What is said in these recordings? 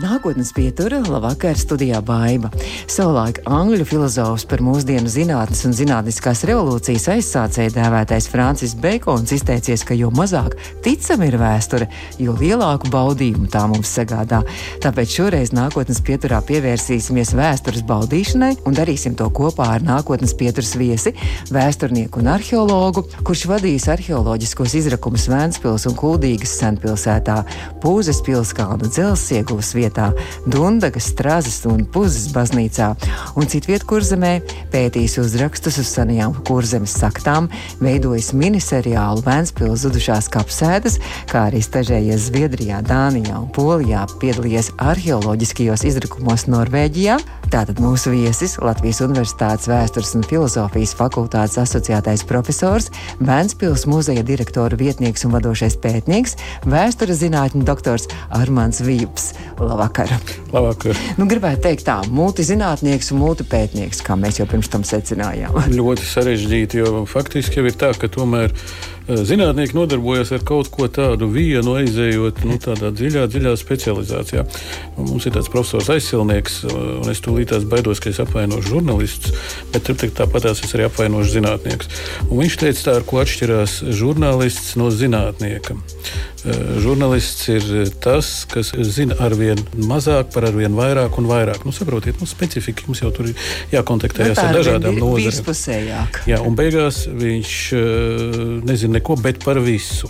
Nākotnes pietura, labvakar, studijā Baiva. Savulaik angļu filozofs par mūsdienu zinātnes un zinātniskās revolūcijas aizsācēju dēvētais Francis Bekons izteicies, ka jo mazāk ticama ir vēsture, jo lielāku baudījumu tā mums sagādā. Tāpēc šoreiz nākotnes pieturā pievērsīsimies vēstures baudīšanai un darīsim to kopā ar nākotnes pieturas viesi, vēsturnieku un arheologu, kurš vadījis arheoloģiskos izrakumus Vēnspils un Kuldīgas senpilsētā, Pūzes pilskalna dzelzs vietā, Dundagas, Strazas un Puzes baznīcā, un citviet kurzemē pētījis uzrakstus uz senajām kurzemes saktām, veidojis miniseriālu Vēnspils zudušās kapsētas, kā arī stažējies Zviedrijā, Dānijā un Polijā, piedalījies arheoloģiskajos izrakumos Norvēģijā. Tātad mūsu viesis Latvijas Universitātes vēstures un filozofijas fakultātes asociētais profesors, Vēnspils muzeja direktora vietnieks un vadošais pētnieks, vēstures zinātņu doktors Armāns Vīps. Labvakar! Labvakar. Nu, gribētu teikt, tā multizinātnieks un multipētnieks, kā mēs jau pirms tam secinājām. Ļoti sarežģīti, jo faktiski jau ir tā, ka tomēr zinātnieki nodarbojas ar kaut ko tādu vienu, aizejot nu, tādā dziļā, dziļā specializācijā. Mums ir tāds profesors aizsilnieks, eh, un es tūlītās baidos, ka es apvainošu žurnālistus, bet tāpat es arī apvainošu zinātniekus. Un viņš teica, tā, ar ko atšķirās žurnālists no zinātnieka. Eh, žurnālists ir tas, kas zina arvien mazāk par arvien vairāk un vairāk. Nu, saprotiet, nu, specifika mums jau tur ir jākontaktējas nu, ar dažādām nozarēm. Jā, un beigās viņš nezina neko, bet par visu.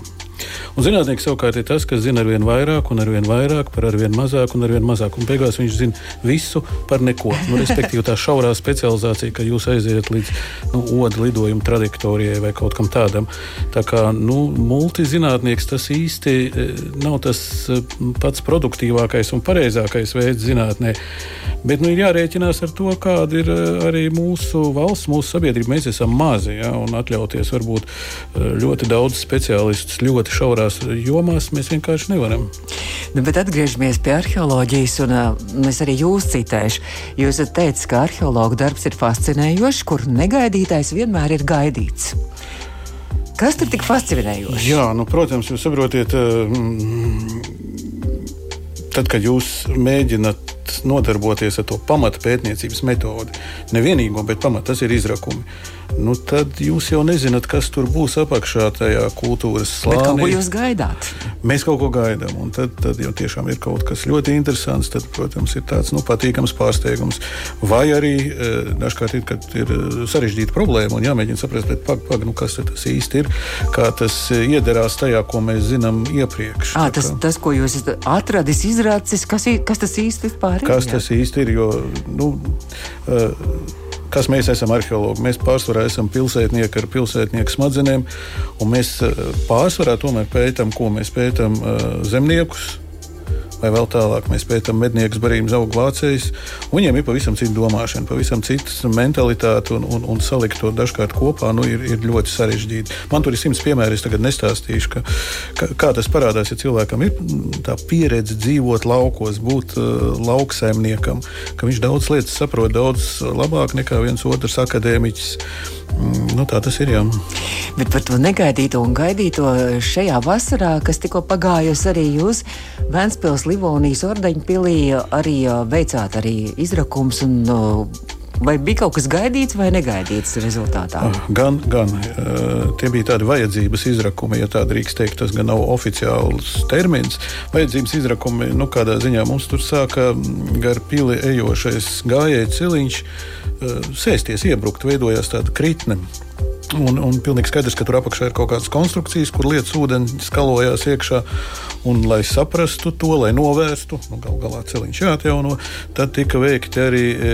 Un zinātnieks savukārt ir tas, kas zina ar vien vairāk, un ar vien vairāk, par ar vien mazāk, un ar vien mazāk. Un beigās viņš zina visu par neko. Nu, respektīvi, tā šaurā specializācija, ka jūs aiziet līdz nu, odu lidojuma trajektorijai vai kaut kam tādam. Tā kā nu, multizinātnieks tas īsti e, nav tas e, pats produktīvākais un pareizākais veids zinātnē. Bet nu, ir jārēķinās ar to, kāda ir e, arī mūsu valsts, mūsu sabiedrība. Mēs esam mazi ja, un atļauties varbūt ļoti daudz speciālistus ļoti šaurās jomās mēs vienkārši nevaram. Nu, bet atgriežamies pie arheoloģijas, un uh, es arī jūs citēšu. Jūs teicat, ka arheologu darbs ir fascinējošs, kur negaidītais vienmēr ir gaidīts. Kas tur tik fascinējoši? Jā, nu, protams, jūs saprotiet, mm, tad, kad jūs mēģināt nodarboties ar to pamatu pētniecības metodi, nevienīgo, bet pamatu tas ir izrakumi nu, tad jūs jau nezināt, kas tur būs apakšā tajā kultūras slānī. Ko jūs gaidāt? Mēs kaut ko gaidām, un tad, tad jau tiešām ir kaut kas ļoti interesants. Tad, protams, ir tāds nu, patīkams pārsteigums. Vai arī eh, dažkārt ir, ir eh, sarežģīta problēma un jāmēģina saprast, pag, pag, nu, kas tas īsti ir, kā tas eh, iederās tajā, ko mēs zinām iepriekš. À, tas, tas, ko jūs esat atradis, izrādījis, kas, kas tas īsti ir? Kas tas īsti ir? Jo, nu, uh, kas mēs esam arheologi. Mēs pārsvarā esam pilsētnieki ar pilsētnieku smadzenēm, un mēs eh, pārsvarā tomēr pētām, ko mēs pētām eh, zemniekus vai vēl tālāk mēs pētām medniekus, barības augu glācējus. Viņiem ir pavisam cita domāšana, pavisam cita mentalitāte, un, un, un salikt to dažkārt kopā nu, ir, ir ļoti sarežģīti. Man tur ir simts piemēri, es tagad nestāstīšu, ka, ka, kā tas parādās, ja cilvēkam ir tā pieredze dzīvot laukos, būt uh, lauksaimniekam, ka viņš daudz lietas saprot daudz labāk nekā viens otrs akadēmiķis. Mm, nu, tā tas ir. Jā. Bet par to negaidīto un gaidīto šajā vasarā, kas tikko pagājusi, arī jūs Vēnspils Livonijas ordeņpilī arī veicāt arī izrakums un Vai bija kaut kas gaidīts vai negaidīts rezultātā? Ah, gan, gan. Tie bija tādi vajadzības izrakumi, ja tā drīkst teikt. Tas gan nav oficiāls termins. Vajadzības izrakumi, nu, kādā ziņā mums tur sāka gar pili ejošais gājēji ciliņš sēsties, iebrukt, veidojās tāda kritne. Un, un pilnīgi skaidrs, ka tur apakšā ir kaut kādas konstrukcijas, kur lietas ūdeni skalojās iekšā. Un, lai saprastu to, lai novērstu, nu, gal galā celiņš jāatjauno, tad tika veikti arī e,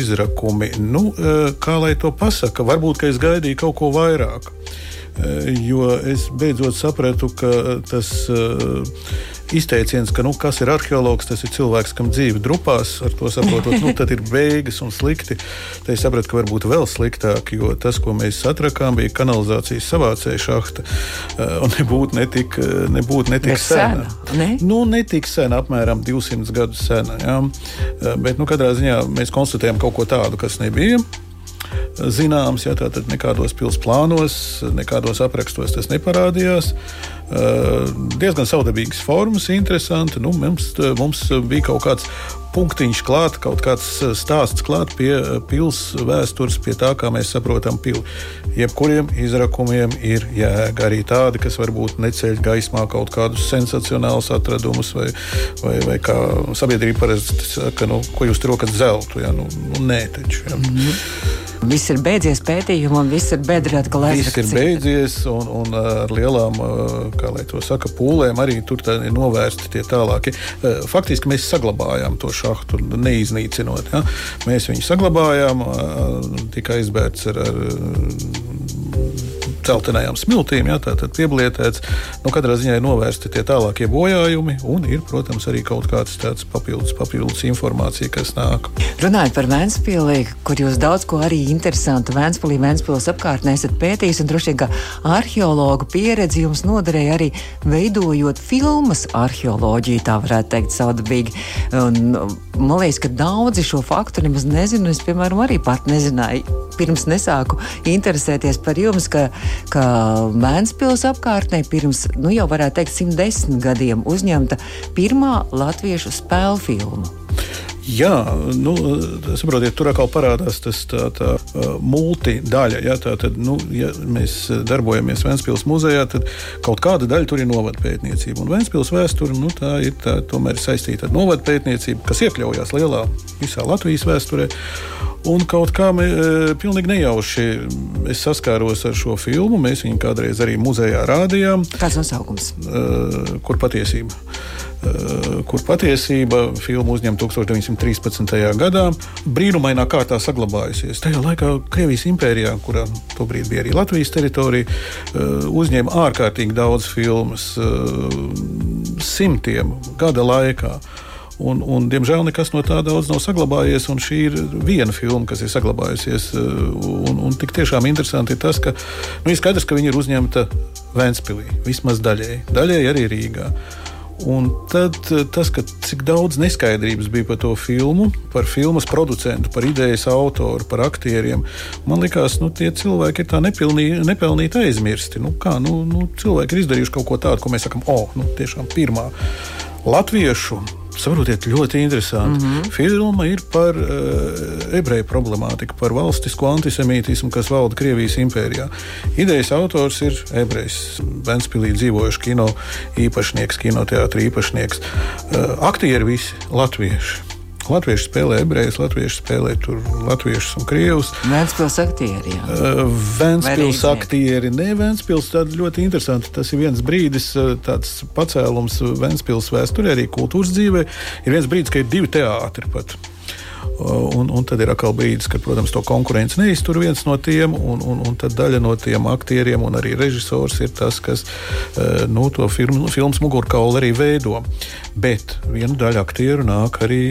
izrakumi. Nu, e, kā lai to pasaka, varbūt es gaidīju kaut ko vairāk. E, jo es beidzot sapratu, ka tas. E, izteiciens, ka nu, kas ir arheologs, tas ir cilvēks, kam dzīve drupās, ar to saprotot, nu, tad ir beigas un slikti. Tad es sapratu, ka varbūt vēl sliktāk, jo tas, ko mēs atrakām, bija kanalizācijas savācēja šahta. Eh, un nebūtu netik, nebūt netik sena. Ne? Nu, netik sena, apmēram 200 gadus sena. Ja? Eh, bet nu, katrā ziņā mēs konstatējam kaut ko tādu, kas nebija. Zināms. Ja, tātad nekādos pilsētas plānos, nekādos aprakstos tas neparādījās. Uh, diezgan savdabīgas formas, interesanti. Nu, mums, mums bija kaut kāds punktiņš klāt, kaut kāds stāsts klāt pie pilsētas vēstures, pie tā, kā mēs saprotam pili. Jebkuriem izrakumiem ir jēga arī tādi, kas varbūt neceļ gaismā kaut kādus sensacionālus atradumus, vai, vai, vai kā sabiedrība parasti saka, nu, ko jūs tur rokat zeltu. Ja? Nu, nu, nē, taču. Ja. Mm -hmm. Viss ir beidzies pētījumam, un viss ir bedrē atkal aizrakts. Viss ir beidzies, un, un ar lielām, kā lai to saka, pūlēm arī tur ir novērsti tie tālākie. Faktiski mēs saglabājām to šahtu, neiznīcinot. Ja? Mēs viņu saglabājām, tika aizbērts ar, ar celtenajām smiltīm, jā, tātad pieblietēts. Nu, katrā ziņā ir novērsti tie tālākie bojājumi, un ir, protams, arī kaut kāds tāds papildus, papildus informācija, kas nāk. Runājot par Vēnspili, kur jūs daudz ko arī interesantu Vēnspilī, Vēnspils apkārtnē esat pētījis, un droši vien, ka arheologu pieredzi jums noderēja arī veidojot filmas arheoloģiju, tā varētu teikt, saudabīgi. Un, man liekas, ka daudzi šo faktu nemaz nezinu. Es, piemēram, arī pat nezināju, pirms nesāku interesēties par jums, ka ka Mēnspils apkārtnē pirms, nu jau varētu teikt, 110 gadiem uzņemta pirmā latviešu spēļu filma. Jā, nu, saprotiet, tur atkal parādās tas tā, tā multidaļa. Ja, tā, tad, nu, ja mēs darbojamies Vēncpils muzejā, tad kaut kāda daļa tur ir novadpētniecība. Un Vēncpils vēsture nu, tā ir tā, tomēr saistīta ar novadpētniecību, kas iekļaujās lielā visā Latvijas vēsturē. Un kaut kā me, pilnīgi nejauši es saskāros ar šo filmu. Mēs viņu kādreiz arī muzejā rādījām. Kāds nosaukums? Kur patiesība? Kur patiesība filmu uzņem 1913. gadā, brīnumainā kārtā saglabājusies. Tajā laikā Krievijas impērijā, kurā tobrīd bija arī Latvijas teritorija, uzņēma ārkārtīgi daudz filmas, simtiem gada laikā. Un, un, diemžēl nekas no tā daudz nav saglabājies. Šī ir viena filma, kas ir saglabājusies. Un, un tik tiešām interesanti ir tas, ka nu, ir skaidrs, ka viņi ir uzņemta Vēnspilī, vismaz daļēji, daļēji arī Rīgā. Un tad tas, ka cik daudz neskaidrības bija par to filmu, par filmas producentu, par idejas autoru, par aktieriem, man liekas, nu, tie cilvēki ir tā nepilnī, nepelnīti aizmirsti. Nu, kā, nu, nu, cilvēki ir izdarījuši kaut ko tādu, ko mēs sakām, o, oh, nu, tiešām pirmā latviešu Saprotiet, ļoti interesanti. Mm -hmm. Filma ir par uh, ebreju problemātiku, par valstisko antisemītismu, kas valda Krievijas impērijā. Idejas autors ir ebrejs, Ventspīlī dzīvojušs kino īpašnieks, kinoteātris īpašnieks. Uh, aktieri visi latvieši. Latvieši spēlē ebrejus, latvieši spēlē tur latviešus un krievus. Vēnspils aktieri. Uh, Vēnspils aktieri. Nē, Vēnspils tāda ļoti interesanti. Tas ir viens brīdis, tāds pacēlums Vēnspils vēsturē, arī kultūras dzīvē. Ir viens brīdis, ka ir divi teātri pat. Un, un tad ir atkal brīdis, kad, protams, to konkurence neiztur viens no tiem, un, un, un tad daļa no tiem aktieriem un arī režisors ir tas, kas nu, to filmu, filmas mugurkaulu arī veido. Bet viena daļa aktieru nāk arī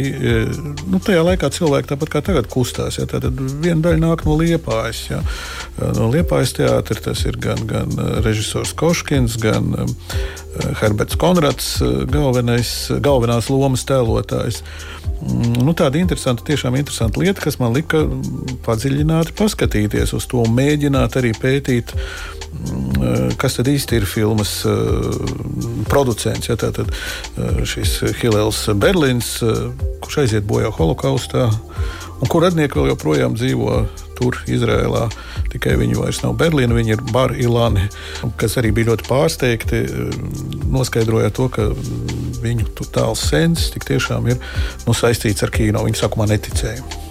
nu, tajā laikā cilvēki tāpat kā tagad kustās. Ja, tad viena daļa nāk no Liepājas. Ja. No Liepājas teātra tas ir gan, gan režisors Koškins, gan Herberts Konrads, galvenais, galvenās lomas tēlotājs. Nu, tāda interesanta, tiešām interesanta lieta, kas man lika padziļināti paskatīties uz to mēģināt arī pētīt, mm, kas tad īsti ir filmas uh, producents. Ja, tātad uh, šis Hilels Berlīns, uh, kurš aiziet bojā holokaustā, un kur radnieki vēl joprojām dzīvo tur, Izrēlā. Tikai viņi vairs nav Berlīna, viņi ir Bar Ilāni, kas arī bija ļoti pārsteigti. Noskaidroja to, ka viņu tāls sens tik tiešām ir nu, saistīts ar kino. Viņi sākumā neticēja.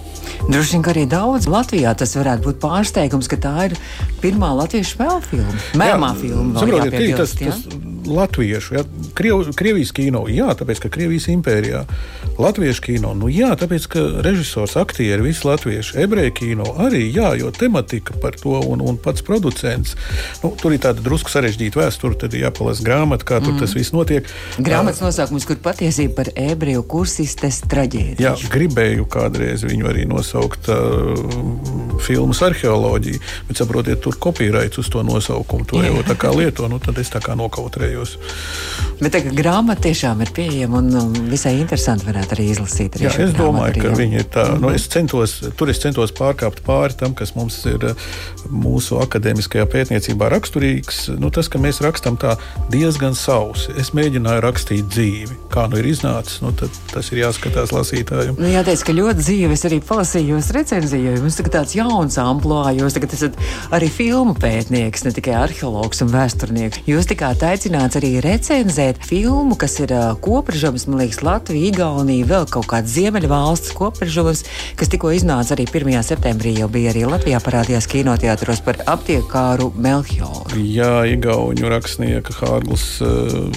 Droši vien, arī daudz Latvijā tas varētu būt pārsteigums, ka tā ir pirmā latviešu spēļu filma. Mēmā filma. Saprotiet, tas, tas, latviešu, ja? Kriev, Krievijas kino, jā, tāpēc, ka Krievijas impērijā, latviešu kino, nu jā, tāpēc, ka režisors, aktieri, visi latvieši, ebreju kino arī, jā, jo tematika par to un, un pats producents, nu, tur ir tāda drusku sarežģīta vēsture, tad ir jāpalasa grāmata, kā tur mm. tas viss notiek. Grāmatas nosaukums, kur patiesība par ebreju kursistes traģēdiju. Jā, gribēju kādreiz viņu arī nosaukt uh, filmas arheoloģiju, bet saprotiet, tur kopīraits uz to nosaukumu, to jau tā kā lieto, nu tad es tā kā nokautrēju priecājos. Bet tā grāmata tiešām ir pieejama un um, visai interesanti varētu arī izlasīt. Arī Jā, es domāju, ka viņi ir tā. Mm -hmm. nu, Mhm. es centos, tur es centos pārkāpt pāri tam, kas mums ir uh, mūsu akadēmiskajā pētniecībā raksturīgs. Nu, tas, ka mēs rakstām tā diezgan sausi. Es mēģināju rakstīt dzīvi. Kā nu ir iznācis, nu, tas ir jāskatās lasītājiem. Nu, jāteic, ka ļoti dzīve. Es arī palasīju jūsu recenziju. Jums tagad tāds jauns. Jūs tagad esat arī filmu pētnieks, ne tikai arheologs un vēsturnieks. Jūs tikāt aicināts arī recenzēt filmu, kas ir uh, kopražams, man liekas, Latvija, Igaunija, vēl kaut kāds Ziemeļvalsts kopražams, kas tikko iznāca arī 1. septembrī. Jau bija arī Latvijā parādījās kinoteātros par aptiekāru Melchioru. Jā, Igaunijas rakstnieka Hārgls. Uh,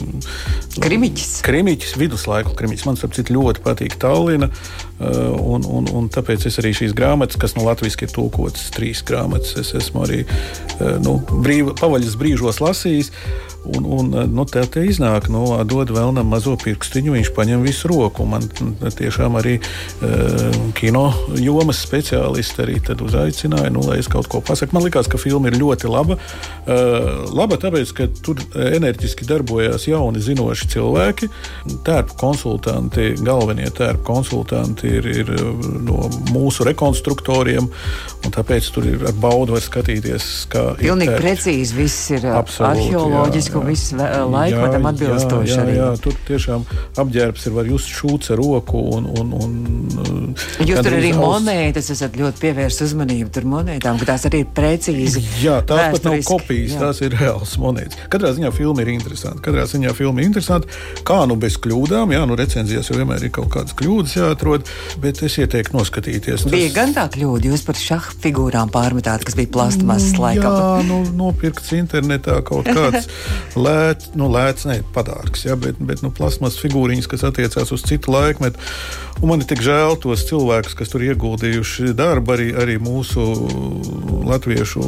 Krimiķis. Krimiķis, viduslaiku krimiķis. Man saprot, ļoti patīk Tallina. Uh, un, un, un tāpēc es arī šīs grāmatas, kas no nu, latviešu ir tulkotas, trīs grāmatas, es esmu arī uh, nu, brīv, pavaļas brīžos lasījis. Un, un nu, tā te iznāk, nu, dod vēlnam mazo pirkstiņu, viņš paņem visu roku. Man tiešām arī uh, kino jomas speciālisti arī uzaicināja, nu, lai es kaut ko pasaku. Man liekas, ka filma ir ļoti laba. Uh, laba tāpēc, ka tur enerģiski darbojās jauni zinoši cilvēki. Tērpu konsultanti, galvenie tērpu konsultanti ir, ir no mūsu rekonstruktoriem. Tāpēc tur ir ar baudu var skatīties, Pilnīgi precīzi viss ir arheoloģiski un viss laikmetam atbilstoši. Jā, jā, jā, tur tiešām apģērbs ir, var just šūts ar roku. Un, un, un, Jūs tur arī monētas esat ļoti pievērst uzmanību tur monētām, ka tās arī ir precīzi. Jā, tās pat nav kopijas, jā. tās ir reāls monētas. Katrā ziņā filma ir interesanta. Katrā ziņā filma ir interesanta. Kā nu bez kļūdām, jā, nu recenzijās jau vienmēr ir kaut kādas kļūdas jāatrod, bet es ieteiktu noskatīties. Tas... Bija gan tā kļūda, jūs par šādu figūrām pārmetāt, kas bija plastmasas laikam. Jā, nu, nopirkts internetā kaut kāds lēts, nu, lēts, ne padārgs, ja, bet, bet nu, plasmas figūriņas, kas attiecās uz citu laikmetu. Un man ir tik žēl tos cilvēkus, kas tur ieguldījuši darbu, arī, arī mūsu latviešu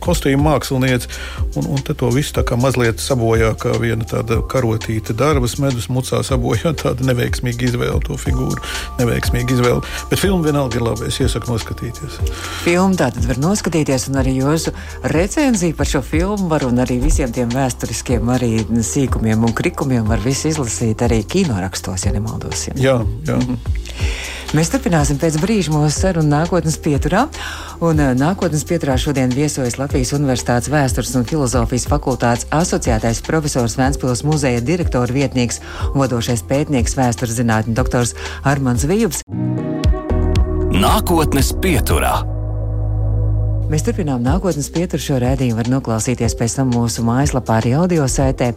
kostīmu mākslinieci. Un, un to visu tā kā mazliet sabojā, kā viena tāda karotīta darbas medus mucā sabojā tāda neveiksmīga izvēle, to figūru neveiksmīga izvēle. Bet filma vienalga ir laba, es iesaku noskatīties. Filmu tātad var noskatīties, un arī jūsu recenziju par šo filmu var, un arī visiem tiem vēsturiskiem arī sīkumiem un krikumiem var visu izlasīt arī kinorakstos, ja nemaldos. Jā, jā. Mm -hmm. Mēs turpināsim pēc brīža mūsu sarunu nākotnes pieturā. Un nākotnes pieturā šodien viesojas Latvijas Universitātes vēstures un filozofijas fakultātes asociētais profesors Vēnspils muzeja direktora vietnieks vadošais pētnieks vēstures zinātņu doktors Armāns Vijubs. Nākotnes pieturā. Mēs turpinām nākotnes pieturu šo rādījumu. Var noklausīties pēc tam mūsu mājaslapā, arī audio saitē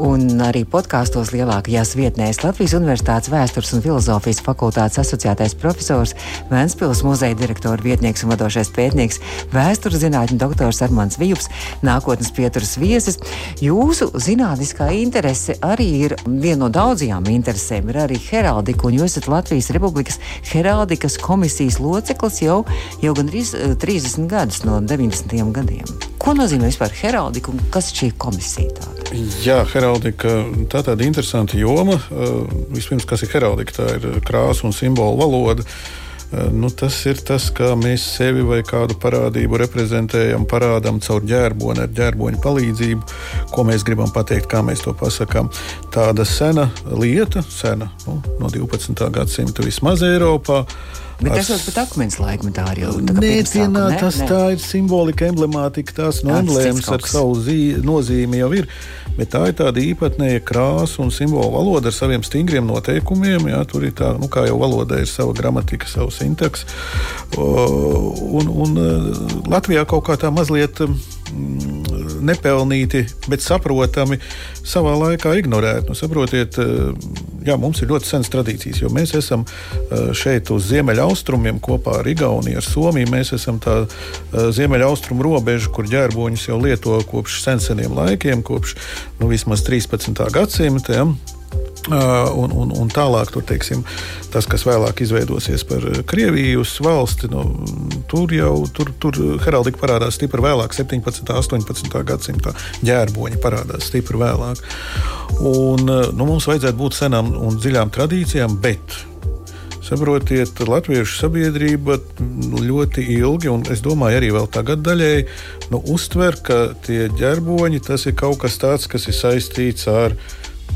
un arī podkāstos lielākajās vietnēs. Latvijas Universitātes vēstures un filozofijas fakultātes asociētais profesors, Vēnspils muzeja direktora vietnieks un vadošais pētnieks, vēstures zinātņu doktors Armāns Vijubs, nākotnes pieturas viesis. Jūsu zinātniskā interese arī ir viena no daudzajām interesēm, ir arī heraldika, un jūs esat Latvijas Republikas heraldikas komisijas loceklis jau, jau gandrīz 30 gadus no 90. gadiem. Ko nozīmē vispār heraldika un kas ir šī komisija? Tāda? Jā, heraldika tā tāda interesanta joma. Vispirms, kas ir heraldika? Tā ir krāsa un simbolu valoda. Nu, tas ir tas, kā mēs sevi vai kādu parādību reprezentējam, parādām caur ģērboni, ar ģērboņa palīdzību, ko mēs gribam pateikt, kā mēs to pasakām. Tāda sena lieta, sena nu, no 12. gadsimta vismaz Eiropā. Bet tas jau pat akmens laikmetā arī jau tādā Netienā, ne, tas ne? tā ir simbolika, emblemātika, tās no emblēmas ar savu zī, nozīmi jau ir. Bet tā ir tāda īpatnēja krāsa un simbolu valoda ar saviem stingriem noteikumiem. Jā, tur ir tā, nu, kā jau valoda ir sava gramatika, savu sintaks. Un, un Latvijā kaut kā tā mazliet nepelnīti, bet saprotami savā laikā ignorēti. Nu, saprotiet, jā, mums ir ļoti senas tradīcijas, jo mēs esam šeit uz ziemeļaustrumiem kopā ar Igauniju, ar Somiju. Mēs esam tā ziemeļaustrumu robeža, kur ģērboņus jau lieto kopš seniem laikiem, kopš nu, vismaz 13. gadsimta. Ja? Uh, un, un, un tālāk, tur, teiksim, tas, kas vēlāk izveidosies par Krievijas valsti, nu, tur jau tur, tur heraldika parādās stipri vēlāk, 17. un 18. gadsimtā. ģērboņi parādās stipri vēlāk. Un, nu, mums vajadzētu būt senām un dziļām tradīcijām, bet Saprotiet, latviešu sabiedrība ļoti ilgi, un es domāju, arī vēl tagad daļēji, nu, uztver, ka tie ģerboņi tas ir kaut kas tāds, kas ir saistīts ar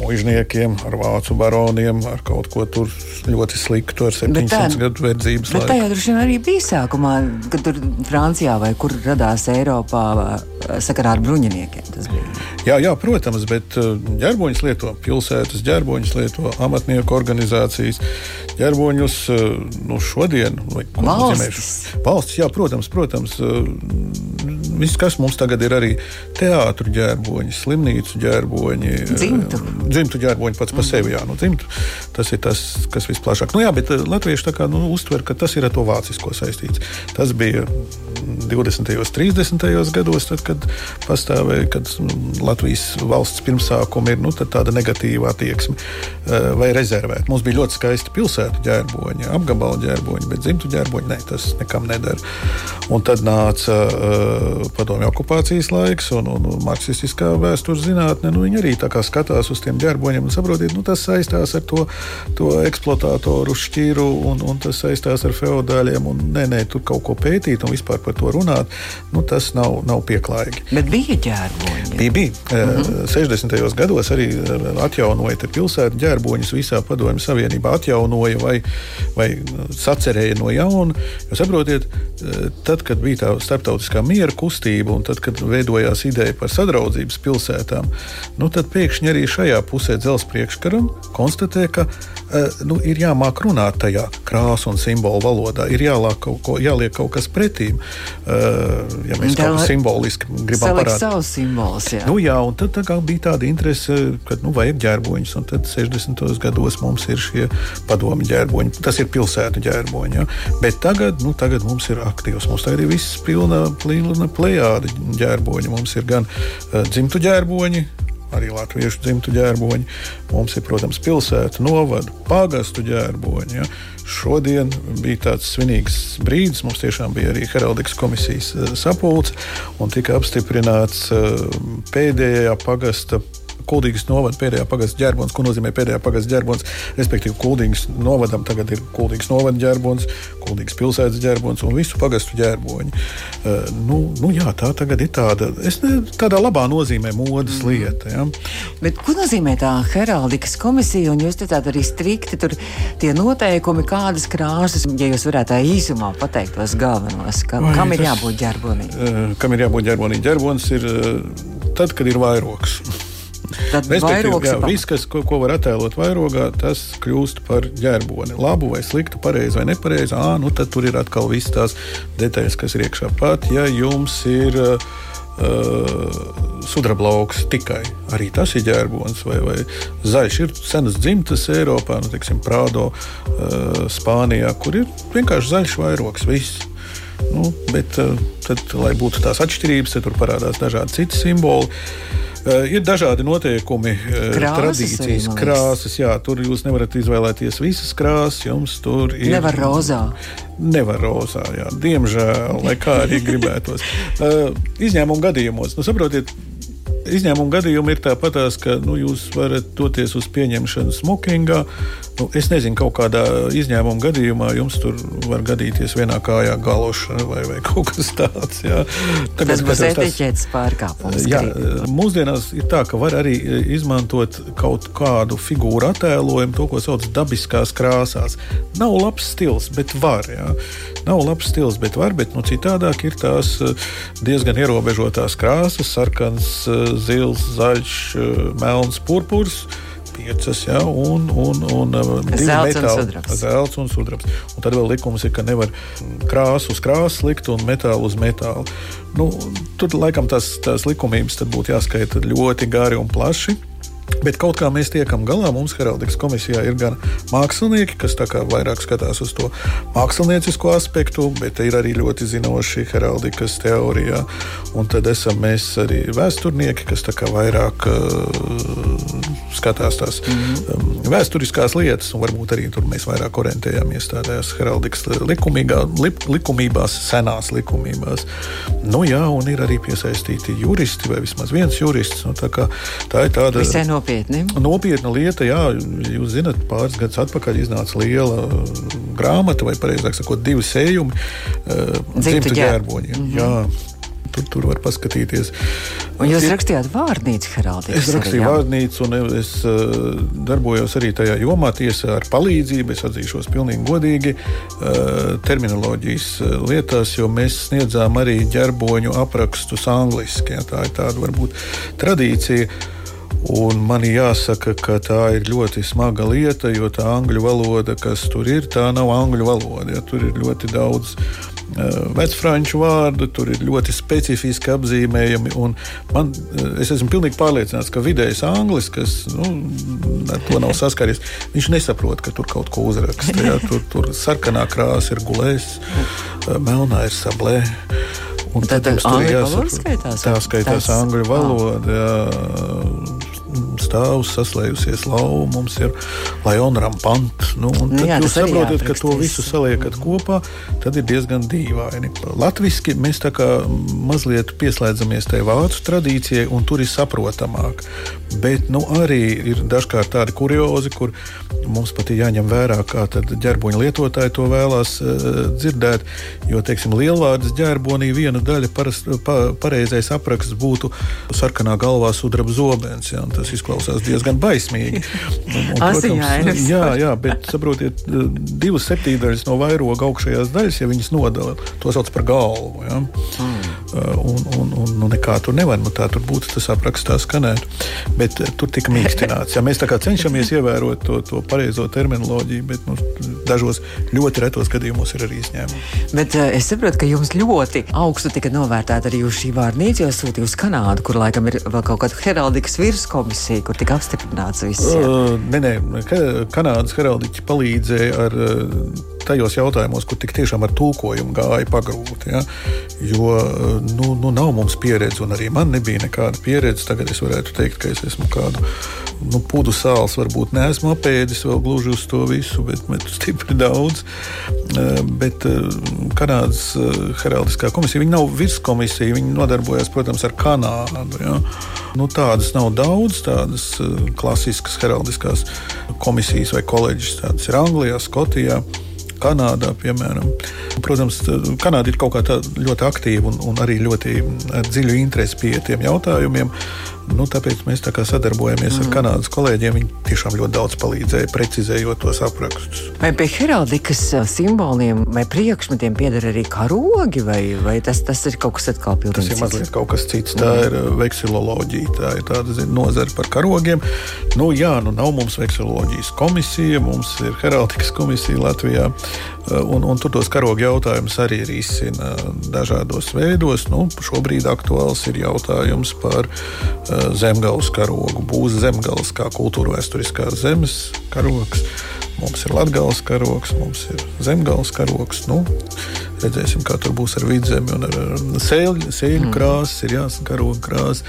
mužniekiem, ar vācu baroniem, ar kaut ko tur ļoti sliktu, ar 700 tā, gadu verdzības. Bet jau droši vien arī bija sākumā, kad tur Francijā vai kur radās Eiropā sakarā ar bruņiniekiem. Jā, jā, protams, bet ģerboņus lieto pilsētas, ģerboņus lieto amatnieku organizācijas, ģerboņus nu, šodien. Valstis. Valstis, jā, protams, protams viss, kas mums tagad ir arī teātris ģērboņi, slimnīcu ģērboņi, dzimtu, dzimtu ģērboņi pats par sevi. Jā, nu, dzimtu, tas ir tas, kas visplašāk. Nu, jā, bet latvieši kā nu, uztver, ka tas ir ar to vācisko saistīts. Tas bija 20. un 30. gados, tad, kad pastāvēja, kad nu, Latvijas valsts pirmsākumi ir nu, tāda negatīva attieksme eh, vai rezervēta. Mums bija ļoti skaisti pilsētu ģērboņi, apgabalu ģērboņi, bet dzimtu ģērboņi ne, tas nekam nedara. Un tad nāca uh, padomju okupācijas laiks un, un, un marksistiskā vēstures zinātne. Nu, viņi arī skatās uz tiem ģerboņiem un saprotiet, nu, tas saistās ar to, to eksploatātoru šķīru un, un tas saistās ar feudāļiem. Un, nē, nē, tur kaut ko pētīt un vispār par to runāt, nu, tas nav, nav pieklājīgi. Bet bija ģērboņi. Bija, bija. Mm -hmm. 60. gados arī atjaunoja pilsētu ģērboņus visā padomju savienībā, atjaunoja vai, vai sacerēja no jauna. Jo saprotiet, tad, kad bija tā starptautiskā miera kustība, un tad, kad veidojās ideja par sadraudzības pilsētām, nu, tad pēkšņi arī šajā pusē dzelzceļa priekškaram konstatē, ka nu, ir jāmāk runāt tajā krāsu un simbolu valodā, ir kaut, ko, jāliek kaut kas pretīm. Ja mēs kaut kā simboliski gribam parādīt savus simbolus. Jā. Nu, jā, un tad tā bija tāda interese, ka nu, vajag ģērboņus, un tad 60. gados mums ir šie padomi ģērboņi. Tas ir pilsētu ģērboņi. Ja? Bet tagad, nu, tagad mums ir aktīvs. Mums tagad ir viss pilna, pilna plējāde ģērboņi. Mums ir gan uh, dzimtu ģērboņi, arī latviešu dzimtu ģērboņi. Mums ir, protams, pilsētu, novadu, pagastu ģērboņi. Ja. Šodien bija tāds svinīgs brīdis. Mums tiešām bija arī heraldikas komisijas uh, sapulce un tika apstiprināts uh, pēdējā pagasta Kuldīgas novada pēdējā pagasta ģerbons. Ko nozīmē pēdējā pagasta ģerbons? Respektīvi, Kuldīgas novadam tagad ir Kuldīgas novada ģerbons, Kuldīgas pilsētas ģerbons un visu pagastu ģerboņi. Uh, nu, nu, jā, tā tagad ir tāda, es ne, tādā labā nozīmē modes mm. lieta. Ja? Bet ko nozīmē tā heraldikas komisija? Un jūs te tādi arī strikti tur tie noteikumi, kādas krāsas, ja jūs varētu tā īsumā pateikt tos galvenos, ka, Vai, kam ir tas, jābūt ģerbonim? Uh, kam ir jābūt ģerbonim? Ģerbons ir uh, tad, kad ir vairogs. Tad jā, viss, kas, ko, ko var attēlot vairogā, tas kļūst par ģērboni. Labu vai sliktu, pareizi vai nepareizi. Ah, nu tad tur ir atkal visas tās detaļas, kas ir iekšā. Pat ja jums ir uh, sudraba lauks tikai. Arī tas ir ģērbons vai, vai zaļš. Ir senas dzimtas Eiropā, nu, teiksim, Prādo, uh, Spānijā, kur ir vienkārši zaļš vairogs. Viss. Nu, bet, uh, tad, lai būtu tās atšķirības, tad tur parādās dažādi citi simboli. Uh, ir dažādi noteikumi, uh, krāsas tradīcijas, arī, krāsas. Jā, tur jūs nevarat izvēlēties visas krāsas. Jums tur ir. Nevar rozā. Nevar rozā, jā. Diemžēl, lai kā arī gribētos. Uh, izņēmumu gadījumos, nu, saprotiet, izņēmuma gadījumi ir tāpatās, ka nu, jūs varat doties uz pieņemšanu smokingā. Nu, es nezinu, kaut kādā izņēmuma gadījumā jums tur var gadīties vienā kājā galoša vai, vai kaut kas tāds. Jā. Tagad, tas būs etiķetes pārkāpums. Jā, mūsdienās ir tā, ka var arī izmantot kaut kādu figūru attēlojumu, to, ko sauc dabiskās krāsās. Nav labs stils, bet var. Jā. Nav labs stils, bet var, bet nu, citādāk ir tās diezgan ierobežotās krāsas, sarkans, zils, zaļš, melns, purpurs piecas, ja, un, un, un divi metāli - zelts un sudrabs. Un tad vēl likums ir, ka nevar krāsu uz krāsu likt un metālu uz metālu. Nu, tur laikam tās, tās likumības būtu jāskaita ļoti gari un plaši. Bet kaut kā mēs tiekam galā. Mums heraldikas komisijā ir gan mākslinieki, kas vairāk skatās uz to māksliniecisko aspektu, bet ir arī ļoti zinoši heraldikas teorijā. Un tad esam mēs arī vēsturnieki, kas vairāk uh, skatās tās mm -hmm. vēsturiskās lietas, un varbūt arī tur mēs vairāk orientējāmies tādās heraldikas likumīgā, li, likumībās, senās likumībās. Nu, jā, un ir arī piesaistīti juristi, vai vismaz viens jurists. Nu, tā, tā ir tāda visai nopietna. Nopietna lieta, jā. Jūs zināt, pāris gadus atpakaļ iznāca liela grāmata, vai precīzāk sakot, divi sējumi uh, dzimtu ģērboņiem. Mm -hmm. Jā, Tur, tur var paskatīties. Un jūs rakstījāt vārnīcu heraldīku? Es rakstīju arī, vārnīcu, un es uh, darbojos arī tajā jomā, tiesā ar palīdzību. Es atzīšos pilnīgi godīgi uh, terminoloģijas lietās, jo mēs sniedzām arī ģerboņu aprakstus angliski. Ja, tā ir tāda varbūt tradīcija. Un man jāsaka, ka tā ir ļoti smaga lieta, jo tā angļu valoda, kas tur ir, tā nav angļu valoda. Ja, tur ir ļoti daudz uh, vecfranču vārdu, tur ir ļoti specifiski apzīmējumi. Man, es esmu pilnīgi pārliecināts, ka vidējais anglis, kas nu, ar to nav saskaries, viņš nesaprot, ka tur kaut ko uzraksta. Ja? Tur, tur sarkanā krāsa ir gulējis, melnā ir sablē. Un tad, tad angļu valoda skaitās. Tā skaitās angļu valoda. Stāvus, saslējusies lauva, mums ir Liona Rampanta. Nu, tad jā, jūs saprotat, ka to visu saliekat kopā, tad ir diezgan dīvaini. Latvijasiski mēs tā kā mazliet pieslēdzamies tai vācu tradīcijai, un tur ir saprotamāk. Bet nu, arī ir dažkārt tādi kuriozi, kur mums pat ir jāņem vērā, kā ģerboņa lietotāji to vēlās uh, dzirdēt. Jo, teiksim, lielvārdas ģerbonī viena daļa parast, pa, pareizais apraksts būtu sarkanā galvā sudraba zobens. Ja, tas izklausās diezgan baismīgi. Un, un, protams, jā, jā, bet saprotiet, divas septīdaļas no vairoga augšējās daļas, ja viņas nodala, to sauc par galvu. Ja? Mm. Un, un, un nu, nekā tur nevar, nu, tā tur būtu tas aprakstā skanēt. Bet tur tika mīkstināts. Ja mēs tā kā cenšamies ievērot to, to pareizo terminoloģiju, bet nu, dažos ļoti retos gadījumos ir arī izņēmumi. Bet uh, es saprotu, ka jums ļoti augstu tika novērtēta arī šī vārnīca, jo sūtīja uz Kanādu, kur laikam ir vēl kaut kāda heraldikas virskomisija, kur tika apstiprināts viss. Uh, nē, nē, Kanādas heraldiķi palīdzēja ar. Uh, tajos jautājumos, kur tik tiešām ar tulkojumu gāja pagrūti. Ja? Jo nu, nu, nav mums pieredze, un arī man nebija nekāda pieredze. Tagad es varētu teikt, ka es esmu kādu nu, pudu sāls, varbūt neesmu apēdis vēl gluži uz to visu, bet, bet stipri daudz. Eh, bet eh, Kanādas eh, heraldiskā komisija nav virskomisija, viņi nodarbojas, protams, ar Kanādu. Ja? Nu, tādas nav daudz, tādas klasiskas heraldiskās komisijas vai koledžas. Tādas ir Anglijā, Skotijā. Kanādā, piemēram. Protams, Kanāda ir kaut kā ļoti aktīva un, un arī ļoti dziļu interesi pie tiem jautājumiem. Nu, tāpēc mēs tā sadarbojamies mm. ar Kanādas kolēģiem. Viņi tiešām ļoti daudz palīdzēja, precizējot tos aprakstus. Vai pie heraldikas simboliem vai priekšmetiem pieder arī karogi, vai, vai tas, tas ir kaut kas atkal pilnīgi cits? Tas ir mazliet kaut kas cits. Tā mm. ir veksiloloģija, tā ir tāda zin, nozara par karogiem. Nu, jā, nu nav mums veksiloloģijas komisija, mums ir heraldikas komisija Latvijā. Un, un tur tos karogu jautājumus arī risina dažādos veidos. Nu, šobrīd aktuāls ir jautājums par uh, zemgāles karogu. Būs zemgāles kā kultūra vēsturiskās zemes karogs. Mums ir latgāles karogs, mums ir zemgāles karogs. Nu, redzēsim, kā tur būs ar vidzemi un ar sēļu, sēļu mm. krāsas, ir jāsaka, karoga krāsa.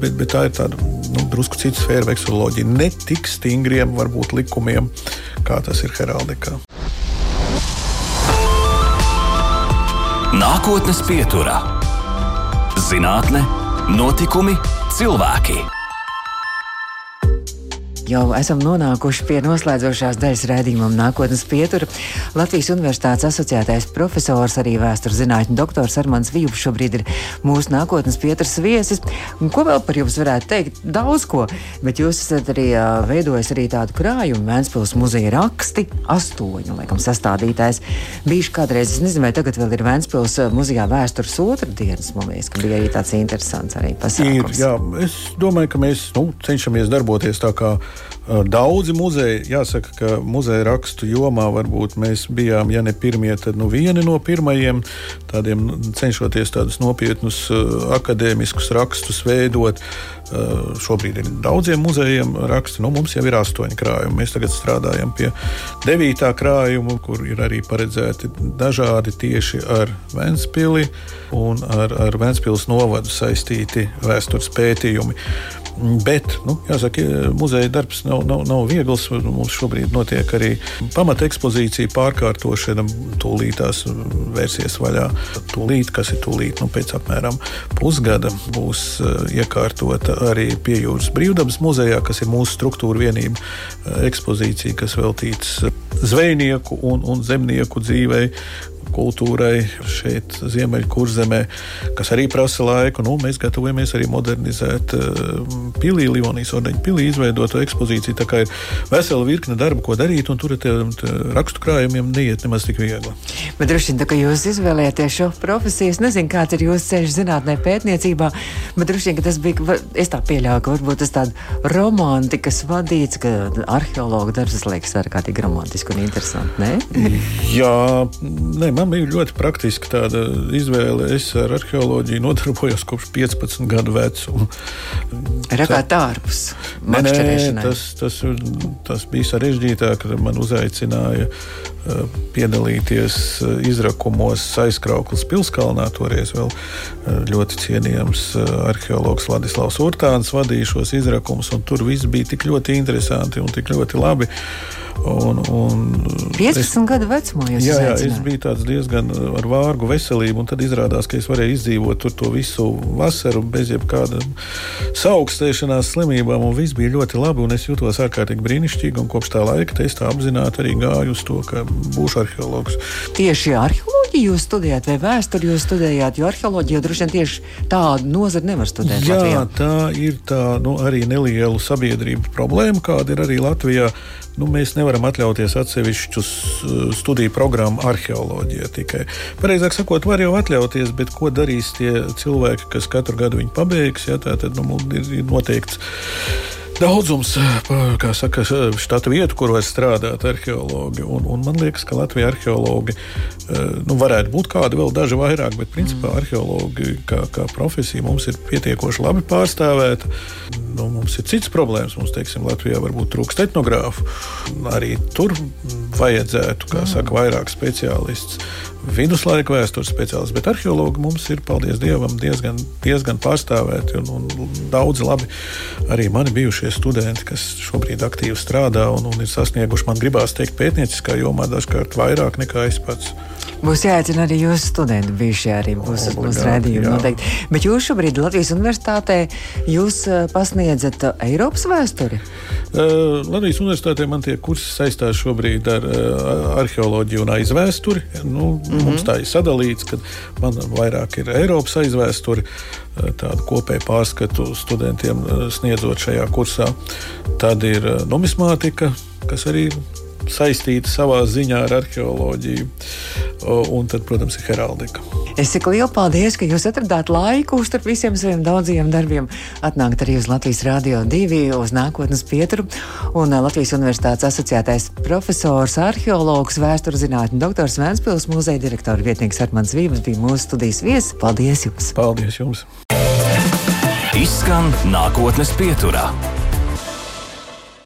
Bet, bet tā ir tāda nu, drusku cita sfēra vekseloloģija. Ne tik stingriem, varbūt, likumiem, kā tas ir heraldikā. Nākotnes pieturā - zinātne, notikumi cilvēki jau esam nonākuši pie noslēdzošās daļas redzējumam nākotnes pietura. Latvijas Universitātes asociētais profesors, arī vēstures zinātņu doktors Armāns Vīvs šobrīd ir mūsu nākotnes pieturas viesis. Un ko vēl par jums varētu teikt? Daudz ko, bet jūs esat arī uh, veidojis arī tādu krājumu Vēnspils muzeja raksti, astoņu, laikam, sastādītājs. Bijuši kādreiz, es nezinu, vai tagad vēl ir Vēnspils muzejā vēstures otrdienas, man liekas, ka bija arī tāds interesants arī pasākums. Ir, jā, es domāju, ka mēs nu, cenšamies darboties tā kā Daudzi muzeji, jāsaka, ka muzeja rakstu jomā varbūt mēs bijām, ja ne pirmie, tad nu vieni no pirmajiem, tādiem cenšoties tādus nopietnus akadēmiskus rakstus veidot. Šobrīd ir daudziem muzejiem raksti, nu mums jau ir astoņi krājumi. Mēs tagad strādājam pie devītā krājuma, kur ir arī paredzēti dažādi tieši ar Ventspili un ar, ar Ventspils novadu saistīti vēstures pētījumi. Bet, nu, jāsaka, muzeja darbs nav, nav, nav viegls. Mums šobrīd notiek arī pamata ekspozīcija pārkārtošana. Tūlīt tās vērsies vaļā. Tūlīt, kas ir tūlīt, nu, pēc apmēram pusgada būs eh, iekārtota arī pie jūras brīvdabas muzejā, kas ir mūsu struktūra vienība eh, ekspozīcija, kas veltīts zvejnieku un, un zemnieku dzīvei, kultūrai šeit, Ziemeļkurzemē, kas arī prasa laiku. Nu, mēs gatavojamies arī modernizēt uh, pilī, Livonijas ordeņa pilī, izveidot to ekspozīciju. Tā kā ir vesela virkne darba, ko darīt, un tur ar rakstu krājumiem neiet nemaz tik viegli. Bet droši vien, ka jūs izvēlējāties šo profesiju, es nezinu, kāds ir jūsu ceļš zinātnē, pētniecībā, bet droši vien, ka tas bija, es tā pieļauju, ka varbūt tas tāds romantikas vadīts, ka arheologa darbs liekas ārkārtīgi romantiski un interesanti, ne? Jā, ne, man bija ļoti praktiska tāda izvēle. Es ar arheoloģiju nodarbojos kopš 15 gadu vecuma. Rakāt ārpus. Nē, nē, tas, tas, tas bija sarežģītāk, kad man uzaicināja uh, piedalīties uh, izrakumos aizkrauklis pilskalnā. Toreiz vēl uh, ļoti cienījams arheologs Ladislavs Urtāns vadīja šos izrakumus, un tur viss bija tik ļoti interesanti un tik ļoti labi. Un, un 15 es, gadu vecumā jūs jā, jā, es biju diezgan ar vārgu veselību, un tad izrādās, ka es varēju izdzīvot to visu vasaru bez jebkāda saaugstēšanās slimībām, un viss bija ļoti labi, un es jutos ārkārtīgi brīnišķīgi, un kopš tā laika es tā apzināti arī gāju uz to, ka būšu arheologs. Tieši arheoloģiju jūs studējāt, vai vēsturi jūs studējāt, jo arheoloģija droši vien tieši tādu nozari nevar studēt. Jā, Latvijā. tā ir tā nu, arī neliela sabiedrība problēma, kāda ir arī Latvijā nu, mēs nevaram atļauties atsevišķus uh, studiju programmu arheoloģijā tikai. Pareizāk sakot, var jau atļauties, bet ko darīs tie cilvēki, kas katru gadu viņu pabeigs? Ja, tā tad nu, ir noteikts daudzums, kā saka, štata vietu, kur var strādāt arheologi. Un, un man liekas, ka Latvijas arheologi nu, varētu būt kādi vēl daži vairāk, bet principā mm. arheologi kā, kā profesija mums ir pietiekoši labi pārstāvēta. Nu, mums ir cits problēmas. Mums, teiksim, Latvijā varbūt trūkst etnogrāfu. Arī tur vajadzētu, kā saka, vairāk speciālistu viduslaika vēstures speciālists, bet arheologi mums ir, paldies Dievam, diezgan, diezgan pārstāvēti. Un, un daudzi labi arī mani bijušie studenti, kas šobrīd aktīvi strādā un, un ir sasnieguši, man gribās teikt, pētnieciskā jomā dažkārt vairāk nekā es pats. Būs jāaicina arī jūsu studenti, bijušie arī būs uz mūsu redzējumu noteikti. Bet jūs šobrīd Latvijas universitātē jūs eh, pasniedzat eh, Eiropas vēsturi? Uh, Latvijas universitātē man tie kursi saistās šobrīd ar uh, arheoloģiju un aizvēsturi. Nu, mm -hmm. Mums tā ir sadalīts, ka man vairāk ir Eiropas aizvēsture, tādu kopēju pārskatu studentiem sniedzot šajā kursā. Tad ir numismātika, kas arī ir saistīta savā ziņā ar arheoloģiju. Un tad, protams, ir heraldika. Es saku lielu paldies, ka jūs atradāt laiku starp visiem saviem daudziem darbiem. Atnākt arī uz Latvijas Rādio 2, uz nākotnes pieturu. Un Latvijas Universitātes asociētais profesors, arheologs, vēstures zinātņu doktors Vēnspils, muzeja direktora vietnieks Armāns Vības bija mūsu studijas viesis. Paldies jums! Paldies jums! Izskan nākotnes pieturā.